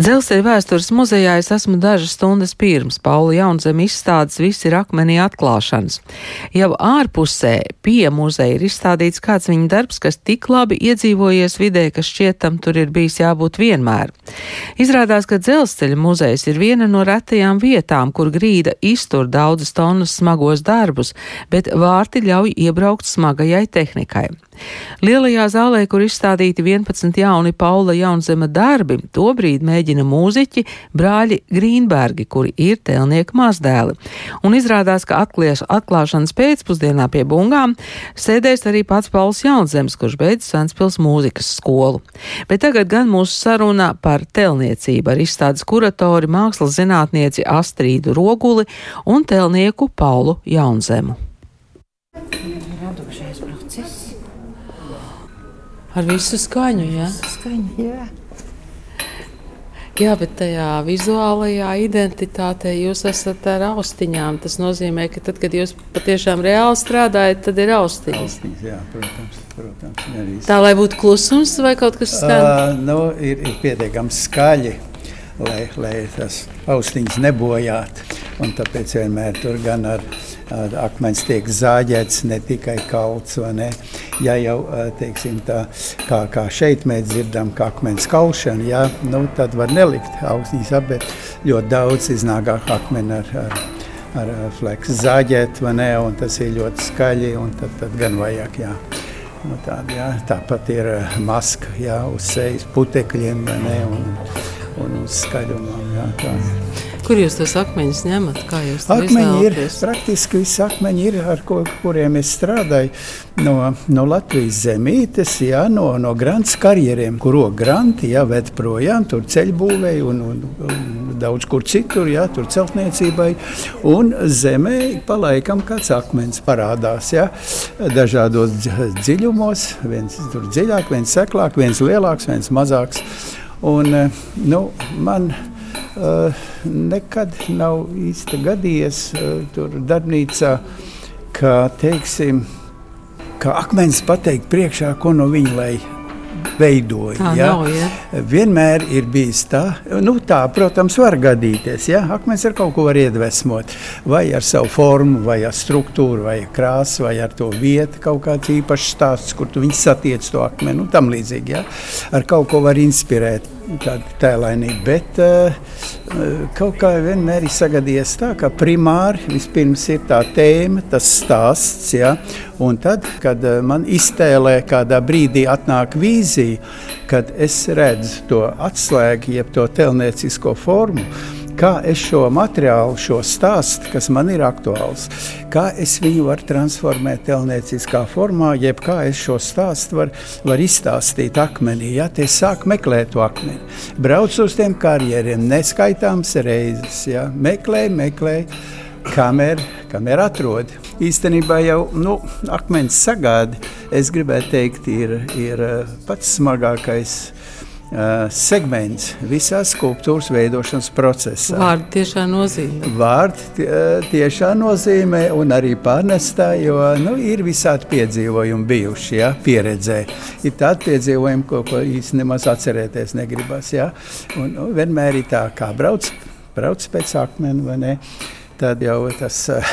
Dzelzceļa vēstures muzejā es esmu dažas stundas pirms Paula Jaunzem izstādes Visi ir akmenī atklāšanas. Jau ārpusē pie muzeja ir izstādīts kāds viņa darbs, kas tik labi iedzīvojies vidē, ka šķietam tur ir bijis jābūt vienmēr. Izrādās, ka dzelzceļa muzejs ir viena no retajām vietām, kur grīda iztur daudzas tonnas smagos darbus, bet vārti ļauj iebraukt smagajai tehnikai. Lielajā zālē, kur izstādīti 11 jauni Paula Jaunzema darbi, tobrīd mēģina mūziķi brāļi Grīnbergi, kuri ir telnieku mazdēli. Un izrādās, ka atklāš, atklāšanas pēcpusdienā pie bungām sēdēs arī pats Pauls Jaunzems, kurš beidz Sanspils mūzikas skolu. Bet tagad gan mūsu saruna par telniecību ar izstādes kuratori mākslas zinātnieci Astrīdu Roguli un telnieku Paulu Jaunzemu. Radošais process. Ar visu skaņu, jā. Skaņa, jā. Jā, bet tajā vizuālajā identitātē jūs esat ar austiņām. Tas nozīmē, ka tad, kad jūs patiešām reāli strādājat, tad ir austiņas. Austiņas, jā, protams, protams. Arī Tā lai būtu klusums vai kaut kas tāds. uh, nu, ir, ir pietiekami skaļi, lai, lai tas austiņas nebojātu. Un tāpēc vienmēr tur gan ar, ar akmens tiek zāģēts, ne tikai kalts. Ne? Ja jau teiksim, tā, kā, kā šeit mēs dzirdam, kā akmens kaušana, jā, nu, tad var nelikt ap, bet ļoti daudz iznāk akmeni ar, ar, ar fleksu zāģēt, ne? Un tas ir ļoti skaļi, un tad, tad gan vajag. Jā. Nu, tāda, jā. Tāpat ir maska jā, uz sejas putekļiem ne, un, un uz skaļumam. Jā, tā. Kur jūs tos akmeņus ņemat? Kā jūs to Akmeņi ir praktiski visi akmeņi, ir, ar ko, kuriem es strādāju. No, no Latvijas zemītes, jā, no, no grāmatas karjeriem, kuro granti jā, ved projām, tur ceļbūvēja un, un, un daudz kur citur, jā, tur celtniecībai. Un zemē palaikam kāds akmens parādās, jā, dažādos dzi- dziļumos, viens tur dziļāk, viens seklāk, viens lielāks, viens mazāks. Un, eh, nu, man nekad nav īsti gadījies uh, tur darbnīcā, ka, teiksim, ka akmens pateikt priekšā, ko no viņa lai veidoja. Tā ja? nav, ja? Vienmēr ir bijis tā, nu, tā, protams, var gadīties. Ja? Akmens ar kaut ko var iedvesmot. Vai ar savu formu, vai ar struktūru, vai ar krāsu, vai ar to vietu, kaut kāds īpašs stāsts, kur tu viņi satiec to akmeni. Nu, tam līdzīgi. Ja? Ar kaut ko var inspirēt tādu tēlainību. Bet uh, kaut kā vienmēr ir sagadījies tā, ka primāri vispirms ir tā tēma, tas stāsts. Ja? Un tad, kad uh, man iztēlē kādā brīdī atnāk vīzija, kad es redzu to atslēgu, jeb to telniecisko formu, kā es šo materiālu, šo stāstu, kas man ir aktuāls, kā es viņu varu transformēt telnieciskā formā, jeb kā es šo stāstu varu var izstāstīt akmenī. Ja te sāk meklēt to akmeni, brauc uz tiem karjeriem, neskaitāms reizes, ja? meklē, meklē. Kamēr, kamēr atrod. Īstenībā jau nu, akmens sagādi, es gribētu teikt, ir, ir eh, pats smagākais segments visā skulptūras veidošanas procesā. Vārdi tiešā nozīmē. Vārdi tie- tiešā nozīmē, un arī pārnestā, jo nu, ir visādi piedzīvojumi bijuši, ja, pieredzē. Ir tādi piedzīvojumi, ko, ko īstenībā nemaz atcerēties negribas. Ja. Un, nu, vienmēr ir tā, kā brauc, brauc pēc akmeni vai ne. Tad jau tas uh,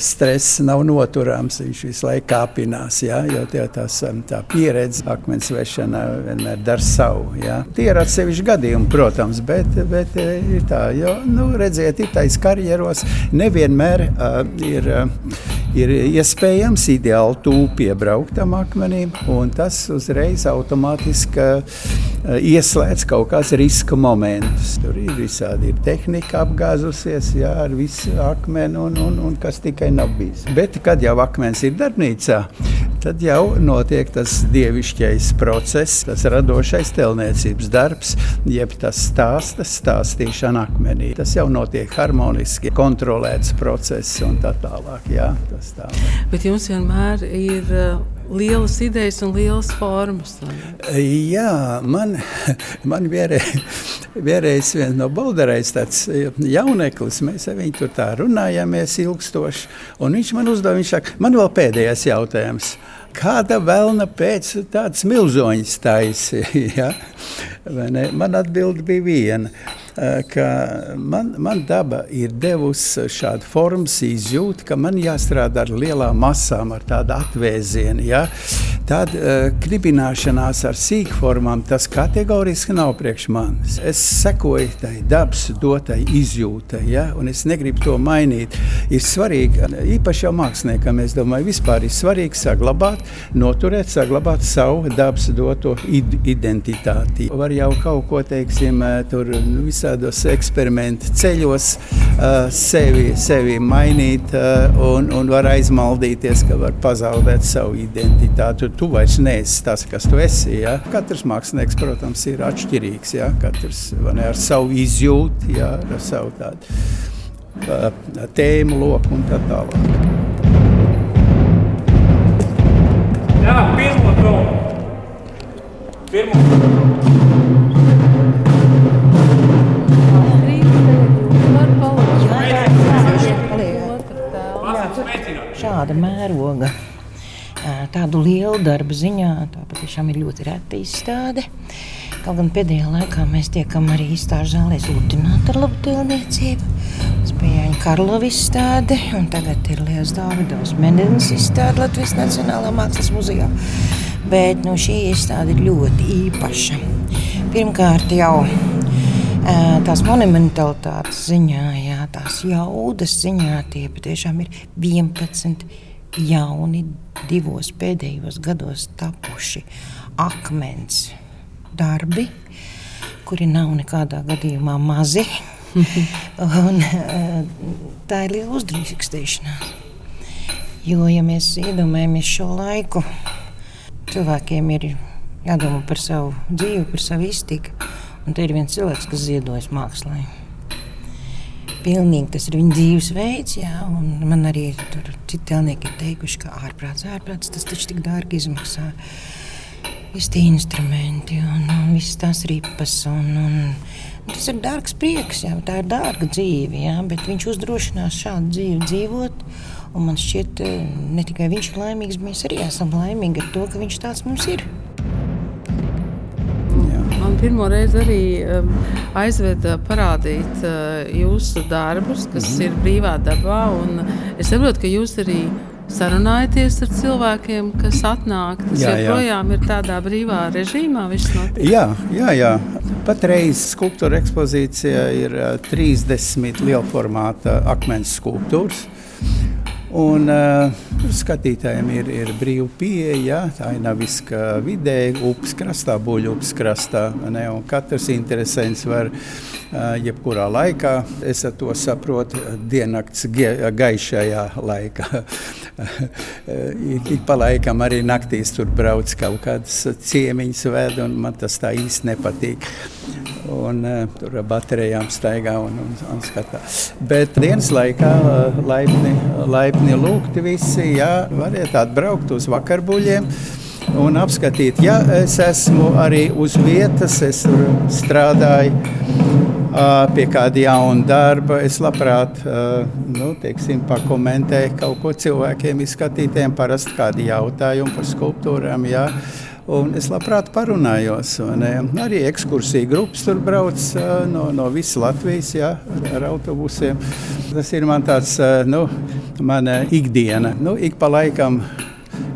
stress nav noturams. Viņš visu laiku kāpinās. Ja? Jo tas, um, tā pieredze, akmens vešanā vienmēr dara savu. Ja? Tie ir atsevišķi gadījumi, protams, bet, bet eh, ir tā, jo, nu, redziet, tais karjeros nevienmēr uh, ir. Uh, Ir iespējams ideāli tuvu piebraukt tam akmenim, un tas uzreiz automātiski uh, ieslēdz kaut kāds riska moments. Tur ir visādi ir tehnika apgāzusies jā, ar visu akmeni, un, un, un kas tikai nav bijis. Bet, kad jau akmens ir darbnīcā, tad jau notiek tas dievišķais process, tas radošais telniecības darbs, jeb tas stāsta, stāstīšana akmenī. Tas jau notiek harmoniski, kontrolēts process un tā tālāk. Jā, tā. Bet jums vienmēr ir uh, lielas idejas un lielas formas. Jā, man, man vienreiz, vienreiz viens no Bolderais tāds jauneklis, mēs ar viņu tur tā runājāmies ilgstoši, un viņš man uzdeva, viņš saka, man vēl pēdējais jautājums. Kāda vēlna pēc tādas milzoņas taisīja? Ja? Man atbilde bija viena. Eh, ka man, man daba ir devusi šādu formas izjūtu, ka man jāstrādā ar lielām masām, ar tādu atvēzienu. Ja? Tāda uh, kribināšanās ar sīkformām, tas kategoriski nav priekš manis. Es sekoju tai dabas dotai izjūtai, ja? un es negribu to mainīt. Ir svarīgi, īpaši jau māksliniekam, es domāju, vispār ir svarīgi saglabāt, noturēt, saglabāt savu dabas doto identitāti. Var jau kaut ko, teiksim, eh, tur nu, visā visādos eksperimentu ceļos, uh, sevi, sevi mainīt uh, un, un var aizmaldīties, ka var pazaudēt savu identitāti. Tu vairs neesi tas, kas tu esi. Ja? Katrs mākslinieks, protams, ir atšķirīgs. Ja? Katrs ne, ar savu izjūtu, ja? ar savu tādu uh, tēmu loku un tā tālāk. Jā, pirmo domu. Pirmo. Šāda mēroga. Tādu lielu darbu ziņā tā patiešām ir ļoti reta izstāde. Kaut gan pēdējā laikā mēs tiekam arī izstāžu zālē sludināt ar labu tilniecību. Tas bija Jāņa Karlova izstāde, un tagad ir Liels Dāvidovs Mendelis izstāde Latvijas Nacionālā mākslas muzejā. Bet nu, šī izstāde ir ļoti īpaša. Pirmkārt jau tās monumentalitātes ziņā, jā, tās jaudas ziņā, tie patiešām ir 11 jauni, divos pēdējos gados tapuši akmens darbi, kuri nav nekādā gadījumā mazi. Un, tā ir liela uzdrīkstēšanās. Jo, ja mēs iedomājamies šo laiku, cilvēkiem ir jādomā par savu dzīvi, par savu iztiku. Un te ir viens cilvēks, kas ziedojas mākslā. Pilnīgi tas ir viņa dzīvesveids, jā, un man arī tur citi telnieki ir teikuši, ka ārprāts, ārprāts tas taču tik dārgi izmaksā. Visi tie instrumenti un, un visas tās ripas. Un, un, tas ir dārgs prieks, jā, tā ir dārga dzīve, jā, bet viņš uzdrošinās šādu dzīvi dzīvot. Un man šķiet, eh, ne tikai viņš ir laimīgs, bet mēs arī esam laimīgi ar to, ka viņš tāds mums ir pirmo reizi arī um, aizveda parādīt uh, jūsu darbus, kas -hmm. ir brīvā dabā. Es saprotu, ka jūs arī sarunājaties ar cilvēkiem, kas atnāk. Tas jā, joprojām jā. ir tādā brīvā režīmā. Jā, jā, jā. Patreiz skulptūra ekspozīcijā ir uh, 30 liela formāta akmens skulptūras. Un, uh, skatītājiem ir, ir brīva pieeja, tā ir Naviska vidē, upes krastā, buļbuļs krastā. Ne, katrs interesants var uh, jebkurā laikā, es to saprotu, diennakts gaišajā laikā. Ik pa laikam arī naktīs tur brauc kaut kādas ciemiņas ved, un man tas tā īsti nepatīk un uh, tur ar baterijām staigā un, un, un skatās. Bet dienas laikā uh, laipni, laipni lūgti visi, jā, variet atbraukt uz vakarbuļiem. Un apskatīt, ja es esmu arī uz vietas, es strādāju pie kāda jauna darba. Es labprāt nu, teiksim, pakomentēju kaut ko cilvēkiem, izskatītiem, parasti kādi jautājumi par skulptūrām. Jā. Un es labprāt parunājos. Arī ekskursiju grupas tur brauc no, no visas Latvijas jā, ar autobusiem. Tas ir man tāds nu, mana ikdiena. Nu, ik pa laikam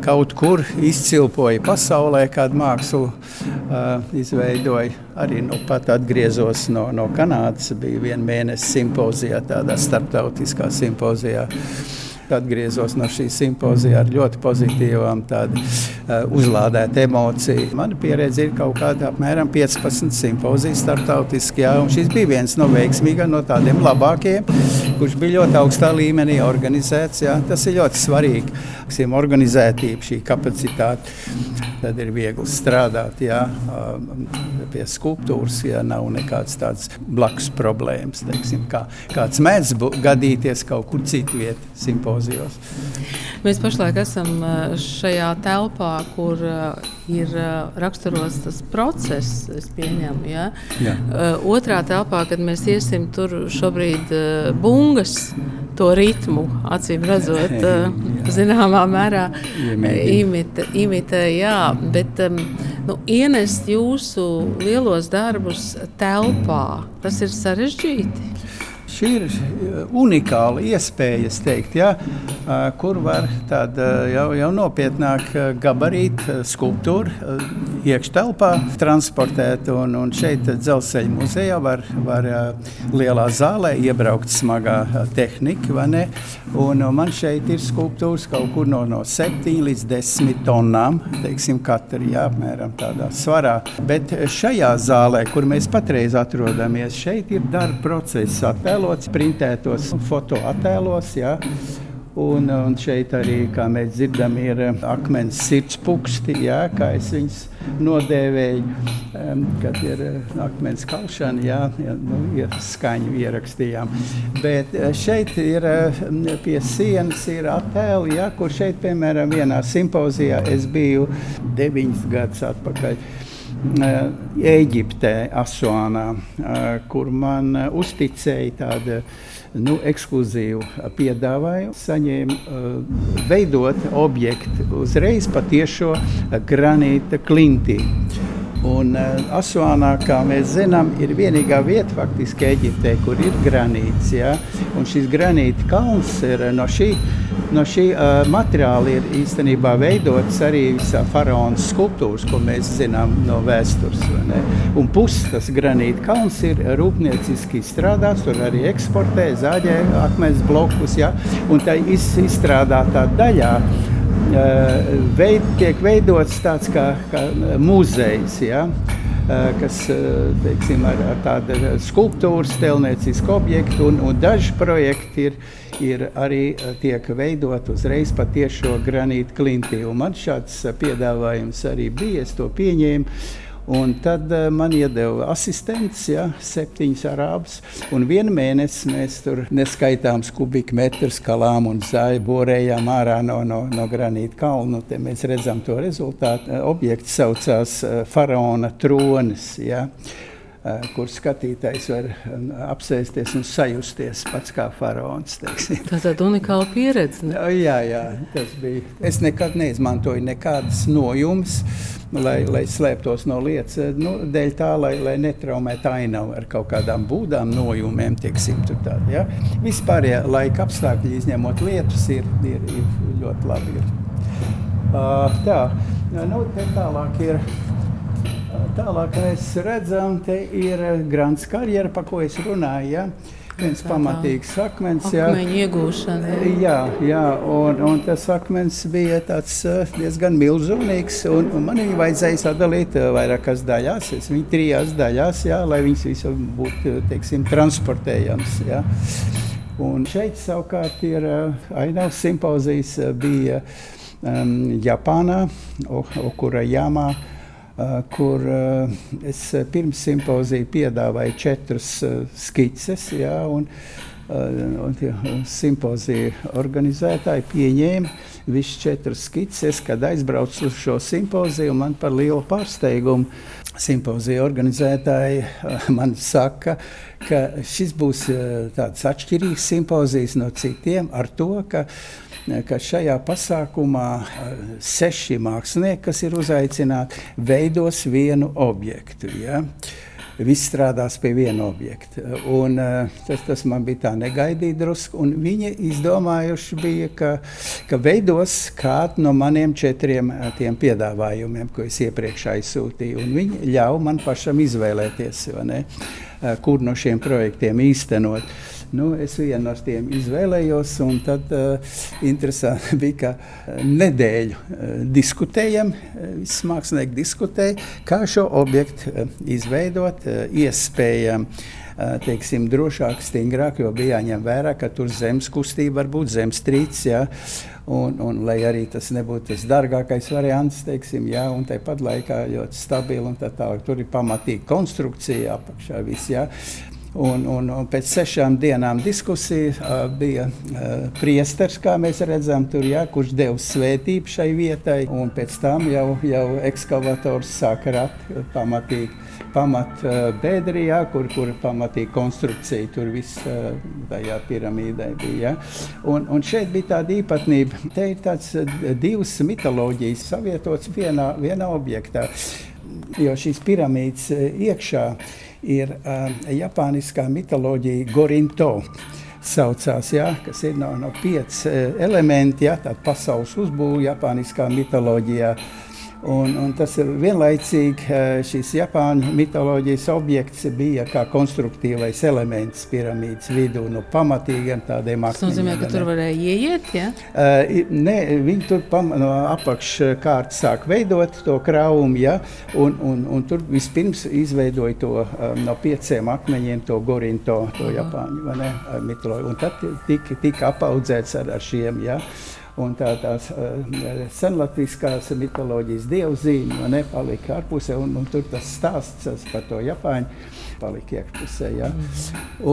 kaut kur izcilpoja pasaulē, kādu mākslu uh, izveidoja. Arī nu, pat atgriezos no, no Kanādas, bija viena mēneša simpozijā, tādā starptautiskā simpozijā atgriezos no šīs simpozija ar ļoti pozitīvām, tādu, uh, uzlādētu emociju. Mana pieredze ir kaut kāda apmēram 15 simpozijas startautiski, jā, un šis bija viens no veiksmīgākajiem, no tādiem labākajiem, kurš bija ļoti augstā līmenī organizēts. Jā. Tas ir ļoti svarīgi. Šī organizētība, šī kapacitāte, tad ir viegli strādāt jā, pie skulptūras, ja nav nekādas tādas blakus problēmas, teiksim, kā, kāds mēdz gadīties kaut kur citur, simpozijos. Mēs pašlaik esam šajā telpā, kur ir raksturots tas process, es pieņemu. Ja? Jā. Otrā telpā, kad mēs iesim, tur šobrīd bungas to ritmu, acīm redzot, zināmā mērā imitē. imitē jā, bet nu, ienest jūsu lielos darbus telpā, tas ir sarežģīti. Šī ir uh, unikāla iespēja, teikt, ja, uh, kur var tādu uh, jau, jau nopietnāk gabarītu skulptūru iekštelpā transportēt. Un, un šeit dzelzceļa muzejā var, var lielā zālē iebraukt smagā tehnika. Un man šeit ir skulptūras kaut kur no, no 7 līdz 10 tonnām, teiksim, katra jā, apmēram tādā svarā. Bet šajā zālē, kur mēs patreiz atrodamies, šeit ir darba process attēlots attēlots, printētos fotoattēlos. Ja. Un, un šeit arī, kā mēs dzirdam, ir um, akmens sirdspūksti, jā, kā es viņus nodēvēju, kad ir uh, akmens kalšana, jā, nu, ir skaņu ierakstījām. Bet uh, šeit ir pie sienas ir attēli, jā, kur šeit, piemēram, vienā simpozijā es biju deviņas gadus atpakaļ. Eģiptē, Asuānā, kur man uzticēja tādu nu, ekskluzīvu piedāvājumu. Saņēmu veidot objektu uzreiz patiešo granīta klintī. Un uh, Asuānā, kā mēs zinām, ir vienīgā vieta faktiski Eģiptē, kur ir granīts. Ja? Un šis granīta kalns ir no šī, no šī uh, materiāla ir īstenībā veidots arī faraona skulptūras, ko mēs zinām no vēstures. Un puses tas granīta kalns ir rūpnieciski izstrādāts, tur arī eksportē zāģē akmens blokus. Ja? Un tā izstrādātā daļā Eh, veid, tiek veidots tāds kā, kā muzejs. Ja? Eh, kas eh, teiksim, ar, ar tādu skulptūru, stelniecisku objektu, un, un daži projekti ir, ir arī tiek veidot uzreiz patiešo granītu klintī. Un man šāds piedāvājums arī bija, es to pieņēmu. Un tad uh, man iedeva asistents, ja, septiņas arābus. Un vienu mēnesi mēs tur neskaitāms kubikmetrus kalām un zāļu borējām ārā no, no, no granīta kalna. Te mēs redzam to rezultātu. Objekts saucās uh, Faraona tronis. Ja. Uh, kur skatītājs var um, apsēsties un sajusties pats kā faraons. Tā ir unikāla pieredze. Ne? Jā, jā, tas bija. Es nekad neizmantoju nekādas nojumes lai, lai slēptos no lietas, eh, nu, dēļ tā, lai, lai netraumētu ainavu ar kaut kādām būdām, nojumiem, tieksim, tādi, ja? Vispār, ja laika apstākļi, izņemot lietus, ir, ir, ir ļoti labi. Ir. Uh, tā, nu, tālāk ir. Tālāk mēs redzam, te ir grāmatas karjera, par ko es runāju. Ja? viens pamatīgs akmens. Jā, iegūšana. Jā, jā un, un tas akmens bija tāds eh, diezgan milzīgs. Man viņu vajadzēja sadalīt eh, vairākās daļās. Es viņu trijās daļās, jā, lai viņas visur būtu teiksim, transportējams. Jā. Un šeit savukārt ir ainavas simpozijas bija um, Japānā, Okurajāmā. Ok Eh, kur eh, es pirms simpozija piedāvāju četras eh, skices. Ja, un, un simpozija organizētāji pieņēma visas četras skices. Kad aizbraucu uz šo simpoziju, man par lielu pārsteigumu simpozija organizētāji man saka, ka šis būs tāds atšķirīgs simpozijas no citiem ar to, ka ka šajā pasākumā eh, seši mākslinieki, kas ir uzaicināti, veidos vienu objektu. Ja? Viss strādās pie viena objekta. Un, uh, tas, tas man bija tā negaidīti drusku. Viņi izdomājuši, bija, ka, ka veidos kādu no maniem četriem uh, piedāvājumiem, ko es iepriekš aizsūtīju. Un viņi ļauj man pašam izvēlēties, ne, kur no šiem projektiem īstenot. Nu, es vienu no tiem izvēlējos, un tad uh, interesanti bija, ka uh, nedēļu uh, diskutējam, visi mākslinieki diskutēja, kā šo objektu uh, izveidot, uh, iespējami. Uh, teiksim, drošāk, stingrāk, jo bija jāņem vērā, ka tur zemes kustība var būt zemestrīce. Ja, un, un lai arī tas nebūtu tas dārgākais variants, teiksim, ja, un tāpat laikā ļoti stabili un tā tālāk. Tur ir pamatīga konstrukcija apakšā. Viss, ja. Un, un, un pēc sešām dienām diskusija bija priesteris, kā mēs redzam, tur, jā, kurš deva svētību šai vietai. Un pēc tam jau, jau ekskavators sāka rat pamatīgi pamat bēdrijā, kur, kur pamatīja konstrukcija, tur viss tajā piramīdē bija. Ja? Un, un šeit bija tāda īpatnība. Te ir tāds divas mitoloģijas savietotas vienā, vienā objektā. Jo šīs piramīdas iekšā ir uh, japāniskā mitoloģija Gorinto. Saucās, ja, kas ir no, no pieci elementi, ja, tāda pasaules uzbūve Japāniskā mitoloģijā. Uh, Un, un tas ir vienlaicīgi eh, šīs Japāņu mitoloģijas objekts, bija kā konstruktīvais elements piramīdas vidū, no nu, pamatīgiem tādiem akmeņiem. Tas nozīmē, ka tur varēja ieiet, ja? Uh, nē, viņi tur pam, no apakškārtas sāk veidot to kraumu, ja? un, un, un tur vispirms izveidoja to um, no pieciem akmeņiem, to gorinto, to Japāņu mitoloģiju. Un tad tika, tika apaudzēts ar, ar šiem, ja? Un tā, tās uh, senlatviskās mitoloģijas dievzīme nepalika ārpusē, un, un tur tas stāsts par to Japāņu palika iekšpusē. Ja?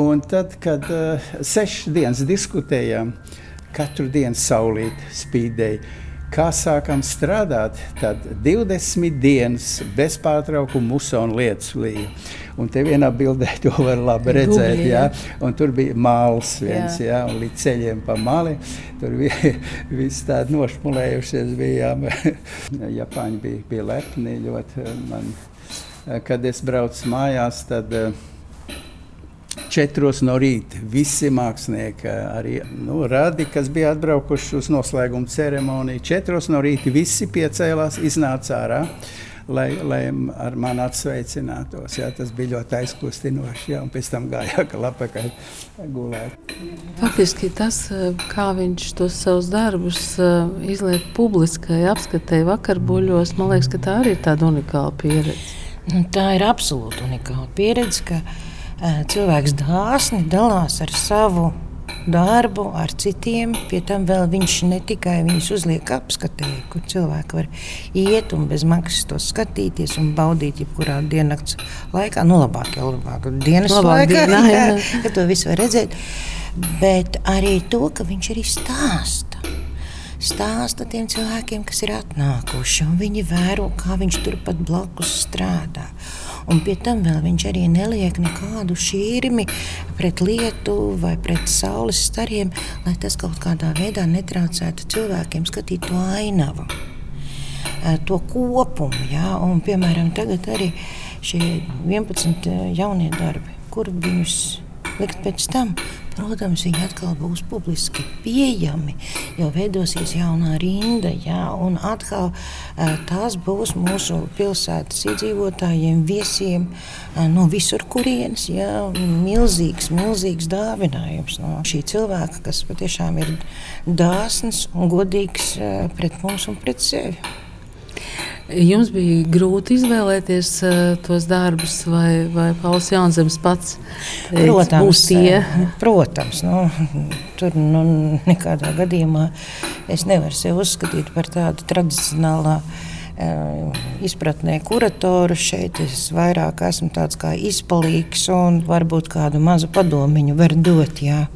Un tad, kad uh, sešas dienas diskutējām, katru dienu saulīt spīdēja kā sākām strādāt, tad 20 dienas bez pārtraukuma musona lietas līja. Un te vienā bildē to var labi redzēt. Dubļi, jā. Jā. Tur bija māls viens, jā. Jā, un līdz ceļiem pa mali. Tur bija viss tādi nošmulējušies. Bija, Japāņi bija, bija lepni ļoti. Man, kad es braucu mājās, tad uh, Četros no rīta visi mākslinieki, arī nu, radi, kas bija atbraukuši uz noslēguma ceremoniju. Četros no rīta visi piecēlās, iznāca ārā. Lai, lai ar mani atsveicinātos. Jā, tas bija ļoti aizkustinoši. Jā, un pēc tam gāja apakaļ gulēt. Faktiski tas, kā viņš tos savus darbus izliek publiskai apskatēji vakarbuļos, man liekas, ka tā arī ir tāda unikāla pieredze. Nu, tā ir absolūti unikāla pieredze, ka cilvēks dāsni dalās ar savu darbu, ar citiem. Pie tam vēl viņš ne tikai viņus uzliek apskatē, kur cilvēki var iet un bez maksas to skatīties un baudīt jebkurā diennakts laikā. Nu, labāk jau labāk dienas labāk laikā, dienā, jā, ka to visu var redzēt. Bet arī to, ka viņš arī stāsta stāsta tiem cilvēkiem, kas ir atnākuši, un viņi vēro, kā viņš turpat blakus strādā. Un pie tam vēl viņš arī neliek nekādu šķirmi pret lietu vai pret saules stariem, lai tas kaut kādā veidā netraucētu cilvēkiem skatīt to ainavu. To kopumu, ja? un, piemēram, tagad arī šie 11 jaunie darbi, kur viņus likt pēc tam, protams, viņi atkal būs publiski pieejami, jo veidosies jaunā rinda. Jā, un atkal tās būs mūsu pilsētas iedzīvotājiem, viesiem no visur kurienes. Jā, milzīgs, milzīgs dāvinājums no šī cilvēka, kas patiešām ir dāsns un godīgs pret mums un pret sevi. Jums bija grūti izvēlēties uh, tos darbus, vai, vai Pauls Jaunzems pats teica, protams, tie? Protams, nu, tur nu, nekādā gadījumā es nevaru sevi uzskatīt par tādu tradicionālā uh, izpratnē kuratoru. Šeit es vairāk esmu tāds kā izpalīgs un varbūt kādu mazu padomiņu var dot. Jā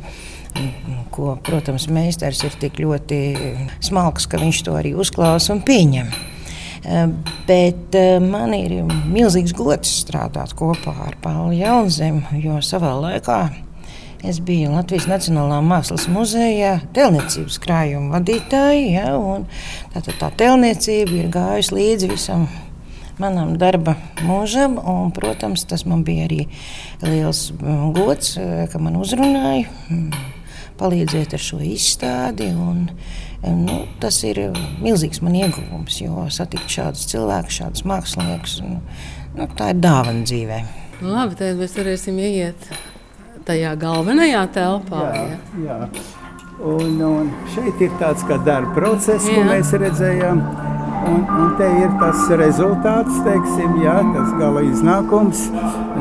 ko, protams, meistars ir tik ļoti smalks, ka viņš to arī uzklausa un pieņem. Bet man ir milzīgs gods strādāt kopā ar Pālu Jaunzemu, jo savā laikā es biju Latvijas Nacionālā Mākslas muzejā telniecības krājuma vadītāja. Ja, tā, tā telniecība ir gājusi līdzi visam manam darba mūžam. Un, protams, tas man bija arī liels gods, eh, ka man uzrunāja, palīdzēt ar šo izstādi. Un, Nu, tas ir milzīgs man ieguvums, jo satikt šādus cilvēkus, šādus māksliniekus, nu, nu, tā ir dāvana dzīvē. Nu, labi, tad mēs varēsim iet tajā galvenajā telpā. Jā, jā. Un, un šeit ir tāds kā darba process, jā. ko mēs redzējām. Un, un te ir tas rezultāts, teiksim, jā, tas gala iznākums,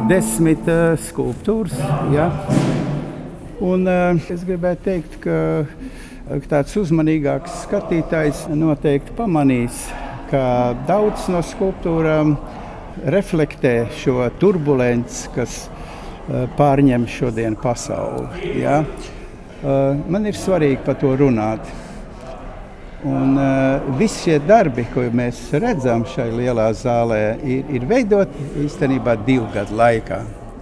desmit uh, skulptūras. Jā. Un, uh, es gribētu teikt, ka tāds uzmanīgāks skatītājs noteikti pamanīs, ka daudz no skulptūrām reflektē šo turbulenci, kas pārņem šodien pasauli. Ja? Man ir svarīgi par to runāt. Un, uh, visi šie darbi, ko mēs redzam šai lielā zālē, ir, ir veidoti īstenībā divu gadu laikā.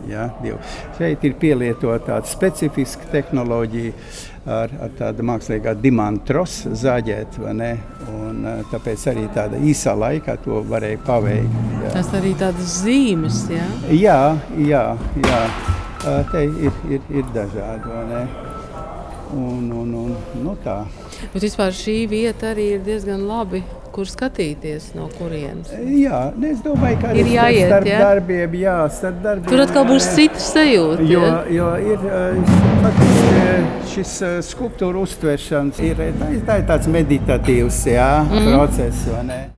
Ja, divu. Šeit ir pielietota tāda specifiska tehnoloģija ar, ar tādu mākslīgā dimantrosu zāģēt, un uh, tāpēc arī tādā īsā laikā to varēja paveikt. Ja. Tas arī tādas zīmes, ja? Jā, jā, jā. Uh, te ir, ir, ir dažādi, un, un, un nu tā. Bet vispār šī vieta arī ir diezgan labi. Kur skatīties no kurienes? Jā, es domāju, ka ir jāiet starp ja? darbiem. Jā, starp darbiem. Tur atkal būs citas sajūta. Jo, ja? jo ir eh, faktiski šis eh, skulptūra uztveršanas, ir, tā, ir tāds meditatīvs jā, mm -hmm. process.